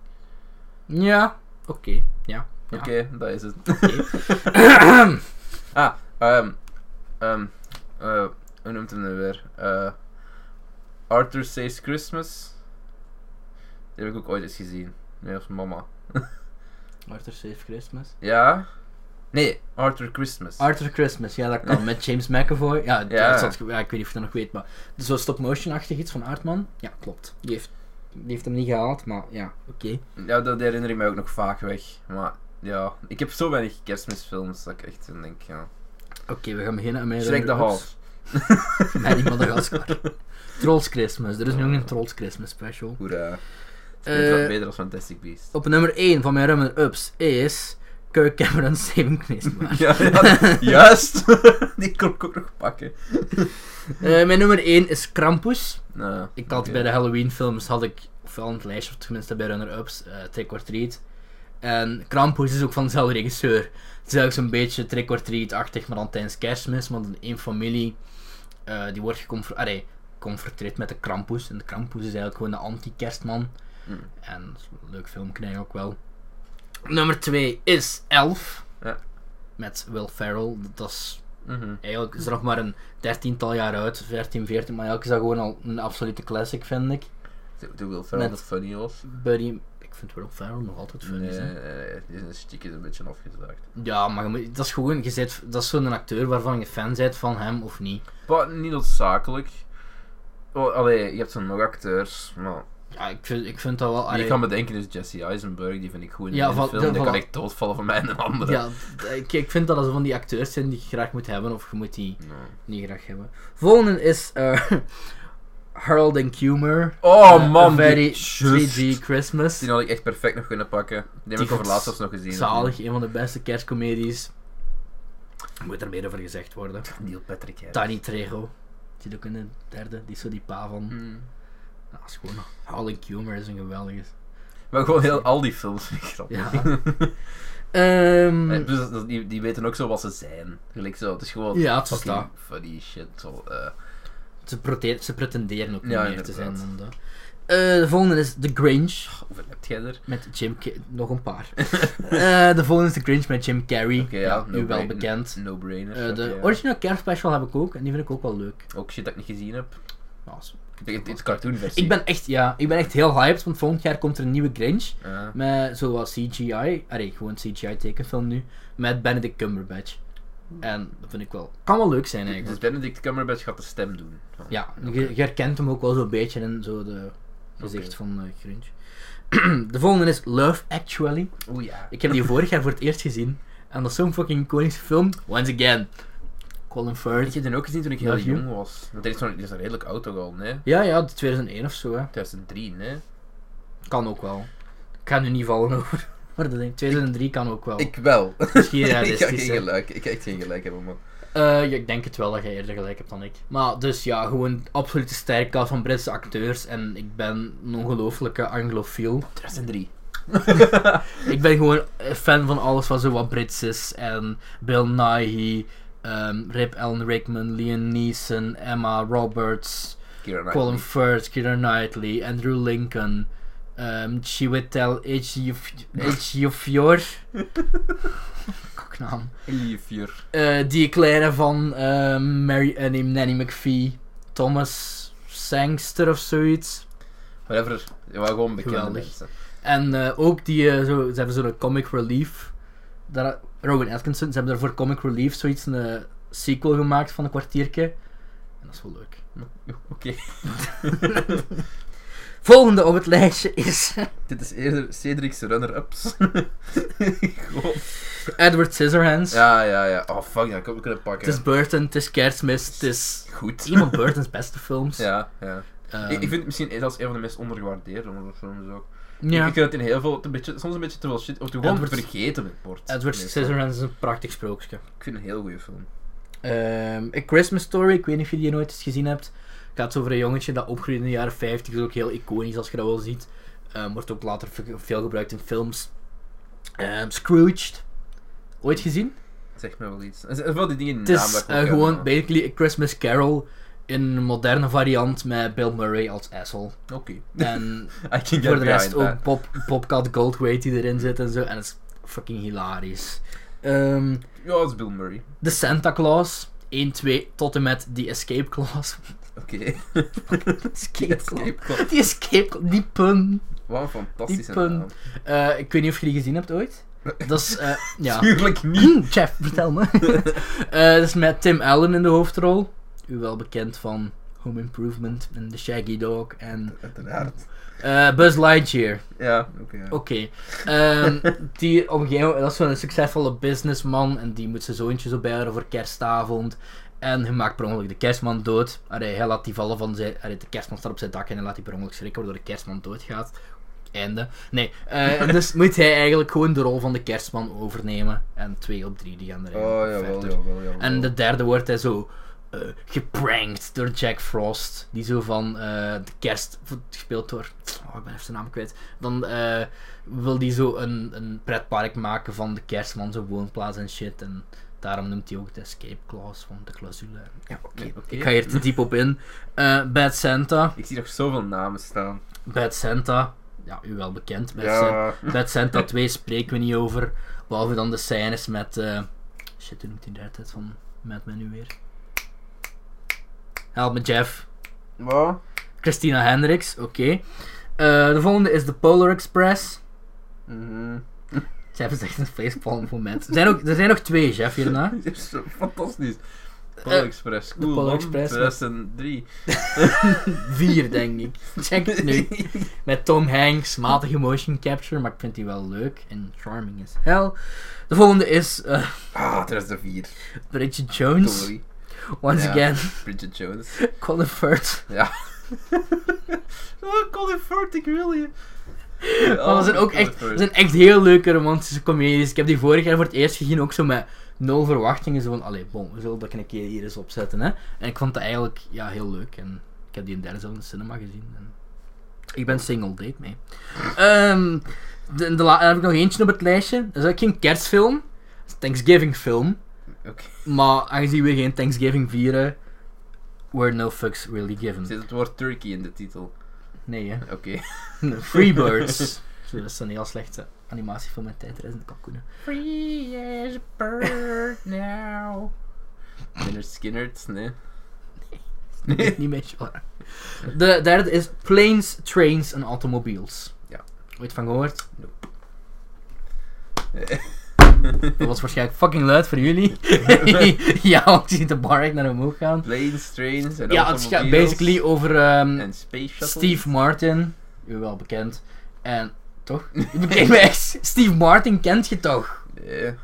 Ja, oké, ja. ja. Oké, dat is het. Oké. (laughs) (coughs) ah, ehm, ehm, eh, hoe noemt hem nu weer? Eh, Arthur Says Christmas. Die heb ik ook ooit eens gezien. Nee, als mama. (laughs) Arthur Safe Christmas. Ja? Nee, Arthur Christmas. Arthur Christmas, ja dat kan, met James McAvoy. Ja, Ja. Dat ja ik weet niet of je dat nog weet, maar zo stop-motion-achtig iets van Aardman. Ja, klopt. Die heeft, die heeft hem niet gehaald, maar ja, oké. Ja, dat herinner ik mij ook nog vaak weg. Maar ja, ik heb zo weinig kerstmisfilms dat ik echt denk, ja. Oké, we gaan beginnen aan mijn Shrek runner-ups. Half. Nee, niet Madagaskar. Trolls Christmas. Er is nu ook een Trolls Christmas special. Hoera. Eh, Beter, beter dan Fantastic Beasts. Op nummer 1 van mijn runner-ups is Kirk Cameron's (laughs) Saving Christmas. Ja, ja, (laughs) juist! (laughs) Die kon ik ook nog pakken. Eh, mijn nummer 1 is Krampus. Nou, Ik had bij de Halloween films, had ik, ofwel een het lijstje, of tenminste bij runner-ups, eh Trick or Treat. En Krampus is ook van dezelfde regisseur. Het is eigenlijk zo'n beetje Trick or Treat-achtig, maar dan tijdens kerstmis. Want in één familie, die wordt geconfronteerd met de Krampus. En de Krampus is eigenlijk gewoon de anti-kerstman. Mm. En een leuk film, krijg ook wel. Nummer 2 is Elf. Ja. Met Will Ferrell. Dat is Mhm. eigenlijk is er nog maar een dertiental jaar uit, 13, 14, maar eigenlijk is dat gewoon al een absolute classic, vind ik. De- De Will Ferrell dat funny was. Buddy, ik vind Will Ferrell nog altijd funny. Nee, nee, nee, die is een beetje afgezaagd. Ja, maar dat is gewoon, je dat is zo'n acteur waarvan je fan bent van hem of niet. Maar niet noodzakelijk. Oh, allee, je hebt zo nog acteurs, maar... Ja, ik vind, ik vind dat wel... Allee, ik kan bedenken is Jesse Eisenberg, die vind ik goed in Ja, de van- film. de- Die van- kan echt doodvallen van mij en een andere. ja, ik, ik vind dat dat van die acteurs zijn die je graag moet hebben of je moet die niet graag hebben. Volgende is eh (laughs) Harold and Kumar. Oh Eh, man, Very die, just. 3D Christmas. Die had ik echt perfect nog kunnen pakken. Die heb ik over laatst nog gezien. Zalig, een van de beste kerstcomedies. Moet er meer over gezegd worden. Neil Patrick Harris. Danny Trejo. Die zit ook in de derde. Die is zo die pa van. Hmm. Ja, dat is gewoon. Kumar is een geweldige. Maar gewoon heel, al die films vind ik grappig. Ja. (laughs) Eh, dus die, die weten ook zo wat ze zijn. Gelijk zo, het is gewoon Ja, het is fucking dat. funny shit. Zo, eh. ze, ze pretenderen ook niet Ja, meer te zijn dan dat. Eh, de volgende is The Grinch. hoeveel heb jij er? Met Jim Nog een paar. (laughs) De volgende is The Grinch met Jim Carrey. Oké, ja, ja, u wel bekend. No-brainer. De oké, ja. originele kerstspecial heb ik ook. En die vind ik ook wel leuk. Ook shit dat ik niet gezien heb. Het is cartoonversie. ik ben echt, ja, ik ben echt heel hyped, want volgend jaar komt er een nieuwe Grinch. Ja. Met zoals CGI, allee, gewoon CGI tekenfilm nu, met Benedict Cumberbatch. En dat vind ik wel, kan wel leuk zijn Dus eigenlijk. Benedict Cumberbatch gaat de stem doen. Ja, je, je herkent hem ook wel zo'n beetje in zo de gezicht van uh, Grinch. (clears throat) de volgende is Love Actually. Oeh ja. Ik heb die vorig jaar voor het eerst gezien. En dat is zo'n fucking iconische film. Once again, Colin Ik Firth. heb die ook gezien toen ik heel jong was. Want is, zo'n- die is een redelijk oud ook al, nee? Ja, ja, 2001 of zo, hè. 2003, nee? Kan ook wel. Ik ga nu niet vallen over. Maar (laughs) dat denk ik, 2003 kan ook wel. Ik wel. (laughs) Misschien (laughs) ik ga realistisch, geen gelijk. Ik echt geen gelijk hebben, man. Eh, ja, ik denk het wel dat jij eerder gelijk hebt dan ik. Maar dus ja, gewoon absolute sterkte van Britse acteurs. En ik ben een ongelofelijke anglofiel. 2003. Ik ben gewoon fan van alles wat zo wat Brits is. En Bill Nighy, ehm, Rip Allen Rickman, Liam Neeson, Emma Roberts, Colin. Firth, Keira Knightley, Andrew Lincoln, um, Chiwetel Ejiofor. Koknaam. Eliefier. Eh, die kleine van ehm, Mary, nee, Nanny McPhee, Thomas Sangster of zoiets. Whatever. Ja, wel gewoon bekende Geweldig. mensen. En eh, ook die, eh, zo, ze hebben zo'n comic relief. Daar, Rowan Atkinson, ze hebben daarvoor comic relief zoiets een eh, sequel gemaakt van een kwartiertje. En dat is wel leuk. Oké. (laughs) Volgende op het lijstje is (laughs) Dit is eerder Cedric's runner-ups. (laughs) Edward Scissorhands. Ja, ja, ja. Oh, fuck, dat had ik kunnen pakken. Het is Burton, het is kerstmis, het is goed. een van Burton's beste films. Ja, ja. Ehm, ik, ik vind het misschien zelfs een van de meest ondergewaardeerde films ook. Ja. Ik vind het in heel veel, een beetje, soms een beetje te veel shit, of gewoon Edward- vergeten wordt. Edward. Scissorhands is een prachtig sprookje. Ik vind het een heel goede film. Ehm, A Christmas Story, ik weet niet of je die nooit eens gezien hebt. Het gaat over een jongetje dat opgroeit in de jaren 50. is ook heel iconisch als je dat wel ziet. Ehm, wordt ook later ve- veel gebruikt in films. Ehm, Scrooged. Ooit gezien? Zeg me wel iets. (laughs) Wel die dingen in Het is dat eh, gewoon basically A Christmas Carol in een moderne variant met Bill Murray als Asshole. Oké. En (laughs) voor de rest ook Bob, Bobcat Goldthwait die erin zit en zo. En het is fucking hilarisch. Ehm. Ja, dat is Bill Murray. de Santa Claus 1, 2 tot en met The Escape Clause. Oké. (laughs) Escape Clause. Escape Clause. Die Escape Clause, die pun. Wat een fantastische Die pun. naam. Eh, ik weet niet of je die gezien hebt ooit. Dat is, eh, (laughs) ja. Tuurlijk niet. (clears throat) Jeff, vertel me. Eh, dat is met Tim Allen in de hoofdrol. U wel bekend van Home Improvement en The Shaggy Dog en Uiteraard. eh, Buzz Lightyear. Ja, oké. ja. Oké. Ehm, (laughs) die op een gegeven moment, dat is zo'n succesvolle businessman en die moet zijn zoontje zo bijhouden voor kerstavond. En hij maakt per ongeluk de kerstman dood. Allee, hij laat die vallen van zijn... Allee, de kerstman staat op zijn dak en hij laat die per ongeluk schrikken waardoor de kerstman doodgaat. Einde. Nee. eh, en dus (laughs) moet hij eigenlijk gewoon de rol van de kerstman overnemen. En twee op drie die gaan er Oh, jawel, jawel, jawel. En de derde wordt hij zo eh, geprankt door Jack Frost. Die zo van eh, de kerst, gespeeld door, oh, ik ben even zijn naam kwijt. Dan eh, wil die zo een, een pretpark maken van de kerstman, zo'n woonplaats en shit. En Daarom noemt hij ook de escape clause van de clausule. Ja, oké, oké. Ik ga hier te diep op in. Eh, Bad Santa. Ik zie nog zoveel namen staan. Bad Santa. Ja, u wel bekend. Bad, Santa. Ja. Bad Santa 2 spreken we niet over. Behalve dan de scènes met... eh, shit, hoe noemt hij de tijd van Mad Men nu weer? Help me, Jeff. Wat? Christina Hendricks, oké. Eh, de volgende is de Polar Express. Mhm. (laughs) Jeff is echt een facepalm moment. Er zijn, ook, er zijn nog twee, Jeff, hierna. (laughs) Is fantastisch. Polar Eh, Express, de cool Polar man. Express, 2003. (laughs) Vier, denk ik. Check het nu. Met Tom Hanks, matige motion capture, maar ik vind die wel leuk en charming as hell. De volgende is eh, ah, 2004. Bridget Jones. Sorry. Once again, Bridget Jones. (laughs) Colin Firth. Ja. (laughs) oh, Colin Firth, ik wil je. Maar er zijn ook echt, zijn echt heel leuke romantische comedies. Ik heb die vorig jaar voor het eerst gezien, ook zo met nul verwachtingen. Zo van, allee, bon, we zullen dat een keer hier eens opzetten. Hè. En ik vond dat eigenlijk ja, heel leuk. En ik heb die in derde zelf in de cinema gezien. En ik ben single, date mee. Ehm de, de la- dan heb ik nog eentje op het lijstje. Dat is ook geen kerstfilm. Dat Thanksgiving film. Maar aangezien we geen Thanksgiving vieren, were no fucks really given. Zit het woord turkey in de titel? Nee, hè. Oké. (laughs) Freebirds. (laughs) Zo, dat is een heel slechte animatiefilm met tijdreizende kalkoenen. Free as a bird (laughs) now. Leonard Skinnert, nee. Nee. Niet met genre. De derde is Planes, Trains en Automobiles. Ja. Ooit van gehoord? Nee. (laughs) Dat was waarschijnlijk fucking luid voor jullie. (laughs) ja, want je ziet de bar echt naar omhoog gaan. Planes, trains en Ja, het gaat basically over ehm. Steve Martin. U wel bekend. En, toch? (laughs) Echt. Steve Martin kent je toch? Nee.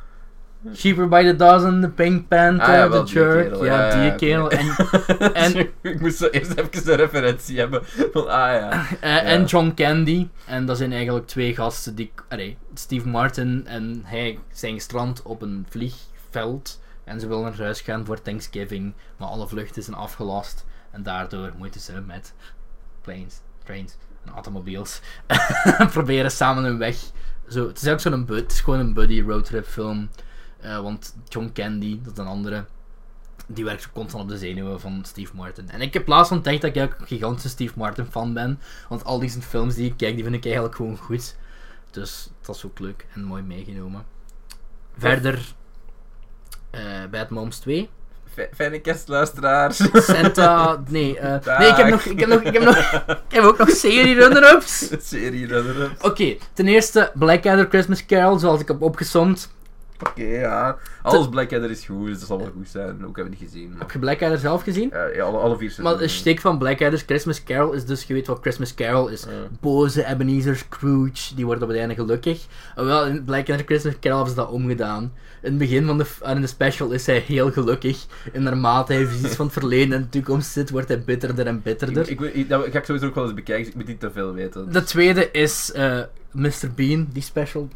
Cheaper by the Dozen, The Pink Panther, Ah, ja, The die Jerk. ja, ja, die ja, kerel. En, (laughs) en, ik moest zo eerst even een referentie hebben. Van, ah ja. eh, en John Candy. En dat zijn eigenlijk twee gasten die... Allee, Steve Martin en hij zijn gestrand op een vliegveld. En ze willen naar huis gaan voor Thanksgiving. Maar alle vluchten zijn afgelast. En daardoor moeten ze met planes, trains en automobiles (laughs) proberen samen hun weg. Zo, het is ook zo'n bud, het is gewoon een buddy roadtrip film. Eh, want John Candy, dat is een andere, die werkt constant op de zenuwen van Steve Martin. En ik heb laatst ontdekt dat ik ook een gigantische Steve Martin fan ben. Want al die films die ik kijk, die vind ik eigenlijk gewoon goed. Dus dat is ook leuk en mooi meegenomen. Verder, eh Bad Moms 2. F- Fijne kerstluisteraars. Santa, (laughs) nee, eh, nee, ik heb nog, ik heb nog, ik heb nog, ik heb ook nog serie runner-ups. (laughs) Serie runner Oké, ten eerste Blackadder Christmas Carol, zoals ik heb opgesomd. Oké, ja. Alles Blackadder is goed, dus dat zal wel goed zijn. Ook hebben we niet gezien. Heb je Blackadder zelf gezien? Ja, ja, alle, alle vier Maar de stick van Blackadder's Christmas Carol is dus, je weet wat Christmas Carol is. Boze Ebenezer Scrooge, die wordt op het einde gelukkig. En wel, in Blackadder Christmas Carol hebben ze dat omgedaan. In het begin van de, in de special is hij heel gelukkig. En naarmate hij visies van het verleden en de toekomst zit, wordt hij bitterder en bitterder. Ik, ik- dat ga ik sowieso ook wel eens bekijken, dus ik moet niet te veel weten. De tweede is eh, Mr. Bean, die special.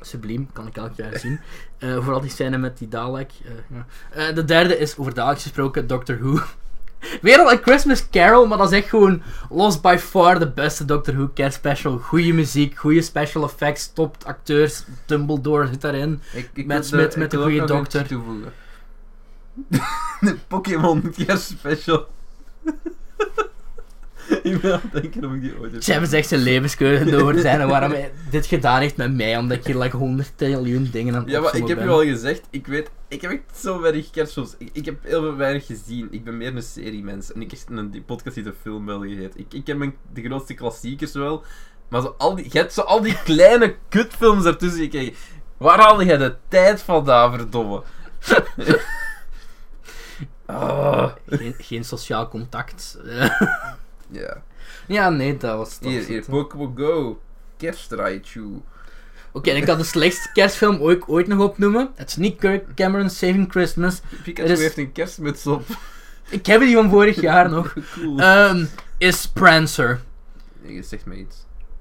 Subliem, kan ik elk jaar zien. Eh, vooral die scène met die Dalek. eh, ja. Eh, de derde is over Daleks gesproken, Doctor Who. (laughs) Weer al een Christmas Carol, maar dat is echt gewoon los by far de beste Doctor Who kerstspecial. Goede muziek, goede special effects, top acteurs. Dumbledore zit daarin. Ik, ik Matt wil Smith de- met de goede dokter. (laughs) de Pokémon (laughs) kerstspecial. (laughs) ik ben aan het denken of ik die ooit heb hebben echt zijn levenskeuze door (laughs) zijn en waarom hij dit gedaan heeft met mij, omdat ik hier like 100 miljoen dingen aan het Ja, maar ik heb ben. je al gezegd, ik weet, ik heb echt zo weinig kerstfilms. Ik, ik heb heel veel weinig gezien. Ik ben meer een seriemens. En ik echt een die podcast die de film wel heet. Ik, ik ken mijn, de grootste klassiekers wel. Maar zo al die, je hebt zo al die kleine (laughs) kutfilms ertussen gekeken. Waar haalde jij de tijd vandaan, verdomme? Ah. Geen, geen sociaal contact. Ja. ja, nee, dat was dat. Hier, hier. Pokémon Go. Kerstraichu. Oké, en ik kan de slechtste kerstfilm ooit, ooit nog opnoemen. Het is niet Kirk Cameron's Saving Christmas. Pikachu is- heeft een kerstmuts op. Ik heb die van vorig jaar (laughs) nog. cool. Ehm, is Prancer. Je zegt me iets.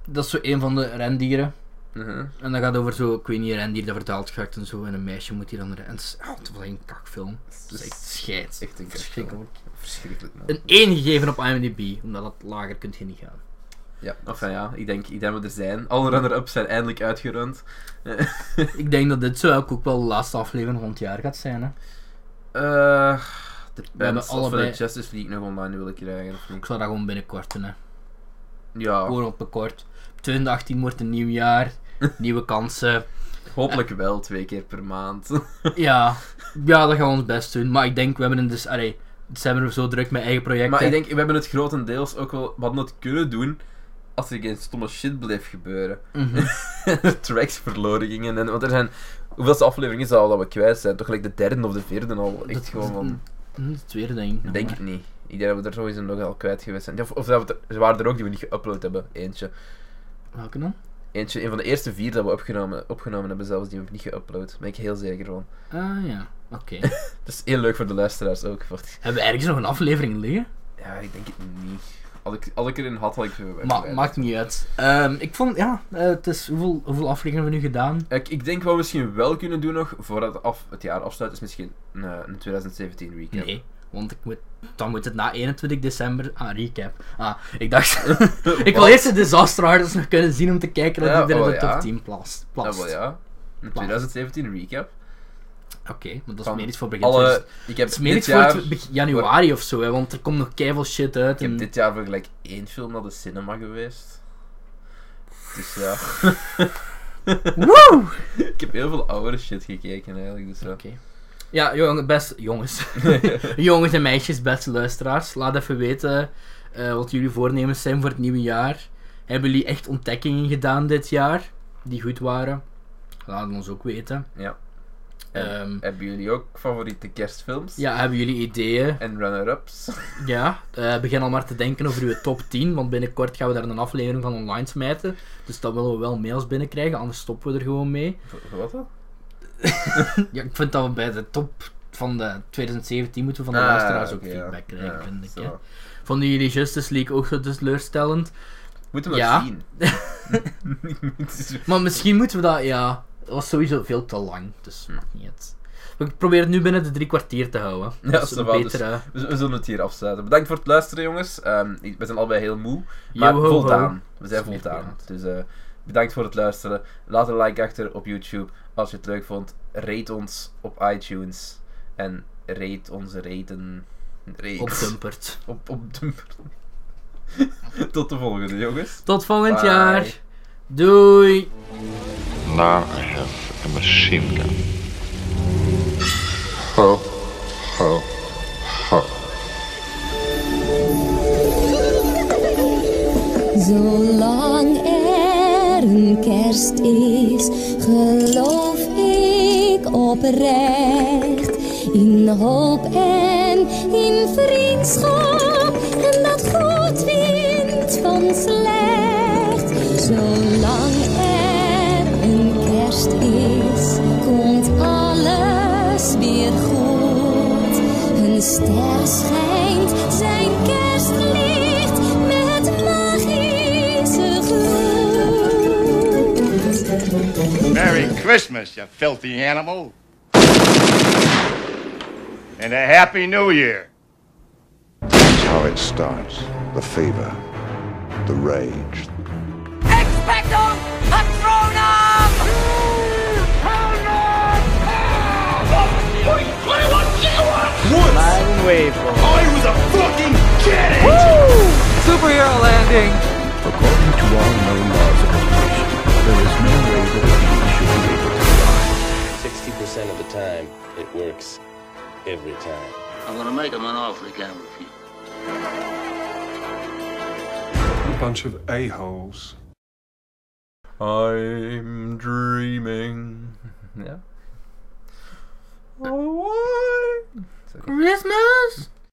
Dat is zo een van de rendieren. Uh-huh. En dat gaat over zo, ik weet niet, een rendier dat vertaald gaat en zo. En een meisje moet hier dan rennen. En het is oh, het was een kakfilm. Het is echt scheids. Echt een kerstfilm. Verschrikkelijk. Verschrikkelijk, man. Een 1 gegeven op IMDb, omdat het lager kunt je niet gaan. Ja, enfin ja, ik denk, ik denk dat we er zijn. Alle runner-ups zijn eindelijk uitgerund. (laughs) Ik denk dat dit zo ook, wel de laatste aflevering van het jaar gaat zijn. Hè. Eh de We hebben of we allebei- de Justice League nog online willen krijgen of Ik zal dat gewoon binnenkort doen. Hè. Ja, Gewoon op een kort. 2018 wordt een nieuw jaar. (laughs) Nieuwe kansen. hopelijk wel twee keer per maand. Ja, ja, dat gaan we ons best doen. Maar ik denk, we hebben een dus, allee, zijn we zo druk met eigen projecten. maar ik denk, we hebben het grotendeels ook wel... We hadden het kunnen doen als er geen stomme shit bleef gebeuren. Mhm. er (laughs) tracks verloren gingen. En, want er zijn... Hoeveelste aflevering is dat al dat we kwijt zijn? Toch gelijk de derde of de vierde al. Echt Dat- gewoon van... De tweede denk ik. Denk ik niet. Ik denk dat we er sowieso nog al kwijt geweest zijn. Of, of dat we er, er waren er ook die we niet geüpload hebben. Eentje. Welke dan? Eentje, een van de eerste vier dat we opgenomen, opgenomen hebben zelfs, die we niet geüpload. Daar ben ik heel zeker van. Ah ja, oké. (laughs) Dat is heel leuk voor de luisteraars ook. want- hebben we ergens nog een aflevering liggen? Ja, ik denk het niet. Als ik, als ik erin had, had ik ze Ma maakt niet uit. Ehm, ik vond, ja, eh, het is, hoeveel, hoeveel afleveringen hebben we nu gedaan? Ik, ik denk wat we misschien wel kunnen doen nog, voordat het, af, het jaar afsluit, is misschien een, een 2017 recap. Nee, want ik moet, dan moet het na 21 december... Ah, recap. Ah, ik dacht... (laughs) (laughs) ik wil eerst de Disaster Artists nog kunnen zien om te kijken dat Ja, ik er in oh de ja. top 10 plast. Ja, wel ja. Een 2017 recap. Oké, maar dat is meer iets voor begin. Alle, ik heb Het is meer iets voor jaar, januari of zo, hè, want er komt nog keiveel shit uit. ik heb dit jaar voor gelijk één film naar de cinema geweest. Dus ja. (laughs) (laughs) Woe! ik heb heel veel oudere shit gekeken eigenlijk. Dus ja. Oké. Ja, jong, best, jongens. (laughs) jongens en meisjes, beste luisteraars. Laat even weten eh, wat jullie voornemens zijn voor het nieuwe jaar. Hebben jullie echt ontdekkingen gedaan dit jaar? Die goed waren? Laat het ons ook weten. Ja. En Ehm, hebben jullie ook favoriete kerstfilms? ja, hebben jullie ideeën? En runner-ups? (laughs) Ja, eh, begin al maar te denken over uw top 10, want binnenkort gaan we daar een aflevering van online smijten. Dus dan willen we wel mails binnenkrijgen, anders stoppen we er gewoon mee. Wat dan? (laughs) Ja, ik vind dat we bij de top van de 2017 moeten we van de Ah, luisteraars ook feedback ja. krijgen, Ja, vind ik. Hè. Vonden jullie Justice League ook zo teleurstellend? Moeten we Ja. zien. (laughs) Maar misschien moeten we dat, ja, dat was sowieso veel te lang, dus maakt niet uit. We proberen het nu binnen de drie kwartier te houden. Ja, dat is een wel, betere... we, we zullen het hier afsluiten. Bedankt voor het luisteren, jongens. Ehm, we zijn allebei heel moe. Yo, Maar ho. voldaan. We zijn voldaan. Dus eh, bedankt voor het luisteren. Laat een like achter op YouTube als je het leuk vond. Rate ons op iTunes. En rate onze raten. Rate. Op Dumpert. (laughs) Op, op Dumper. (laughs) Tot de volgende, jongens. Tot volgend Bye. jaar. Doei. Now I have a machine gun. Ho, ho, ho. Zolang er een kerst is, geloof ik oprecht in hoop en in vriendschap en dat goed wint van slecht. Zolang er een kerst is, komt alles weer goed. Een ster schijnt zijn kerstlicht met magische gloed. Merry Christmas, you filthy animal. And a Happy New Year. That's how it starts. The fever, the rage, Superhero landing! According to all known laws of evolution, there is no way that a bee should be able to fly. 60% of the time, it works every time. I'm gonna make him an offer he can't refuse. bunch of a-holes. I'm dreaming. (laughs) Ja. Oh, why? Christmas.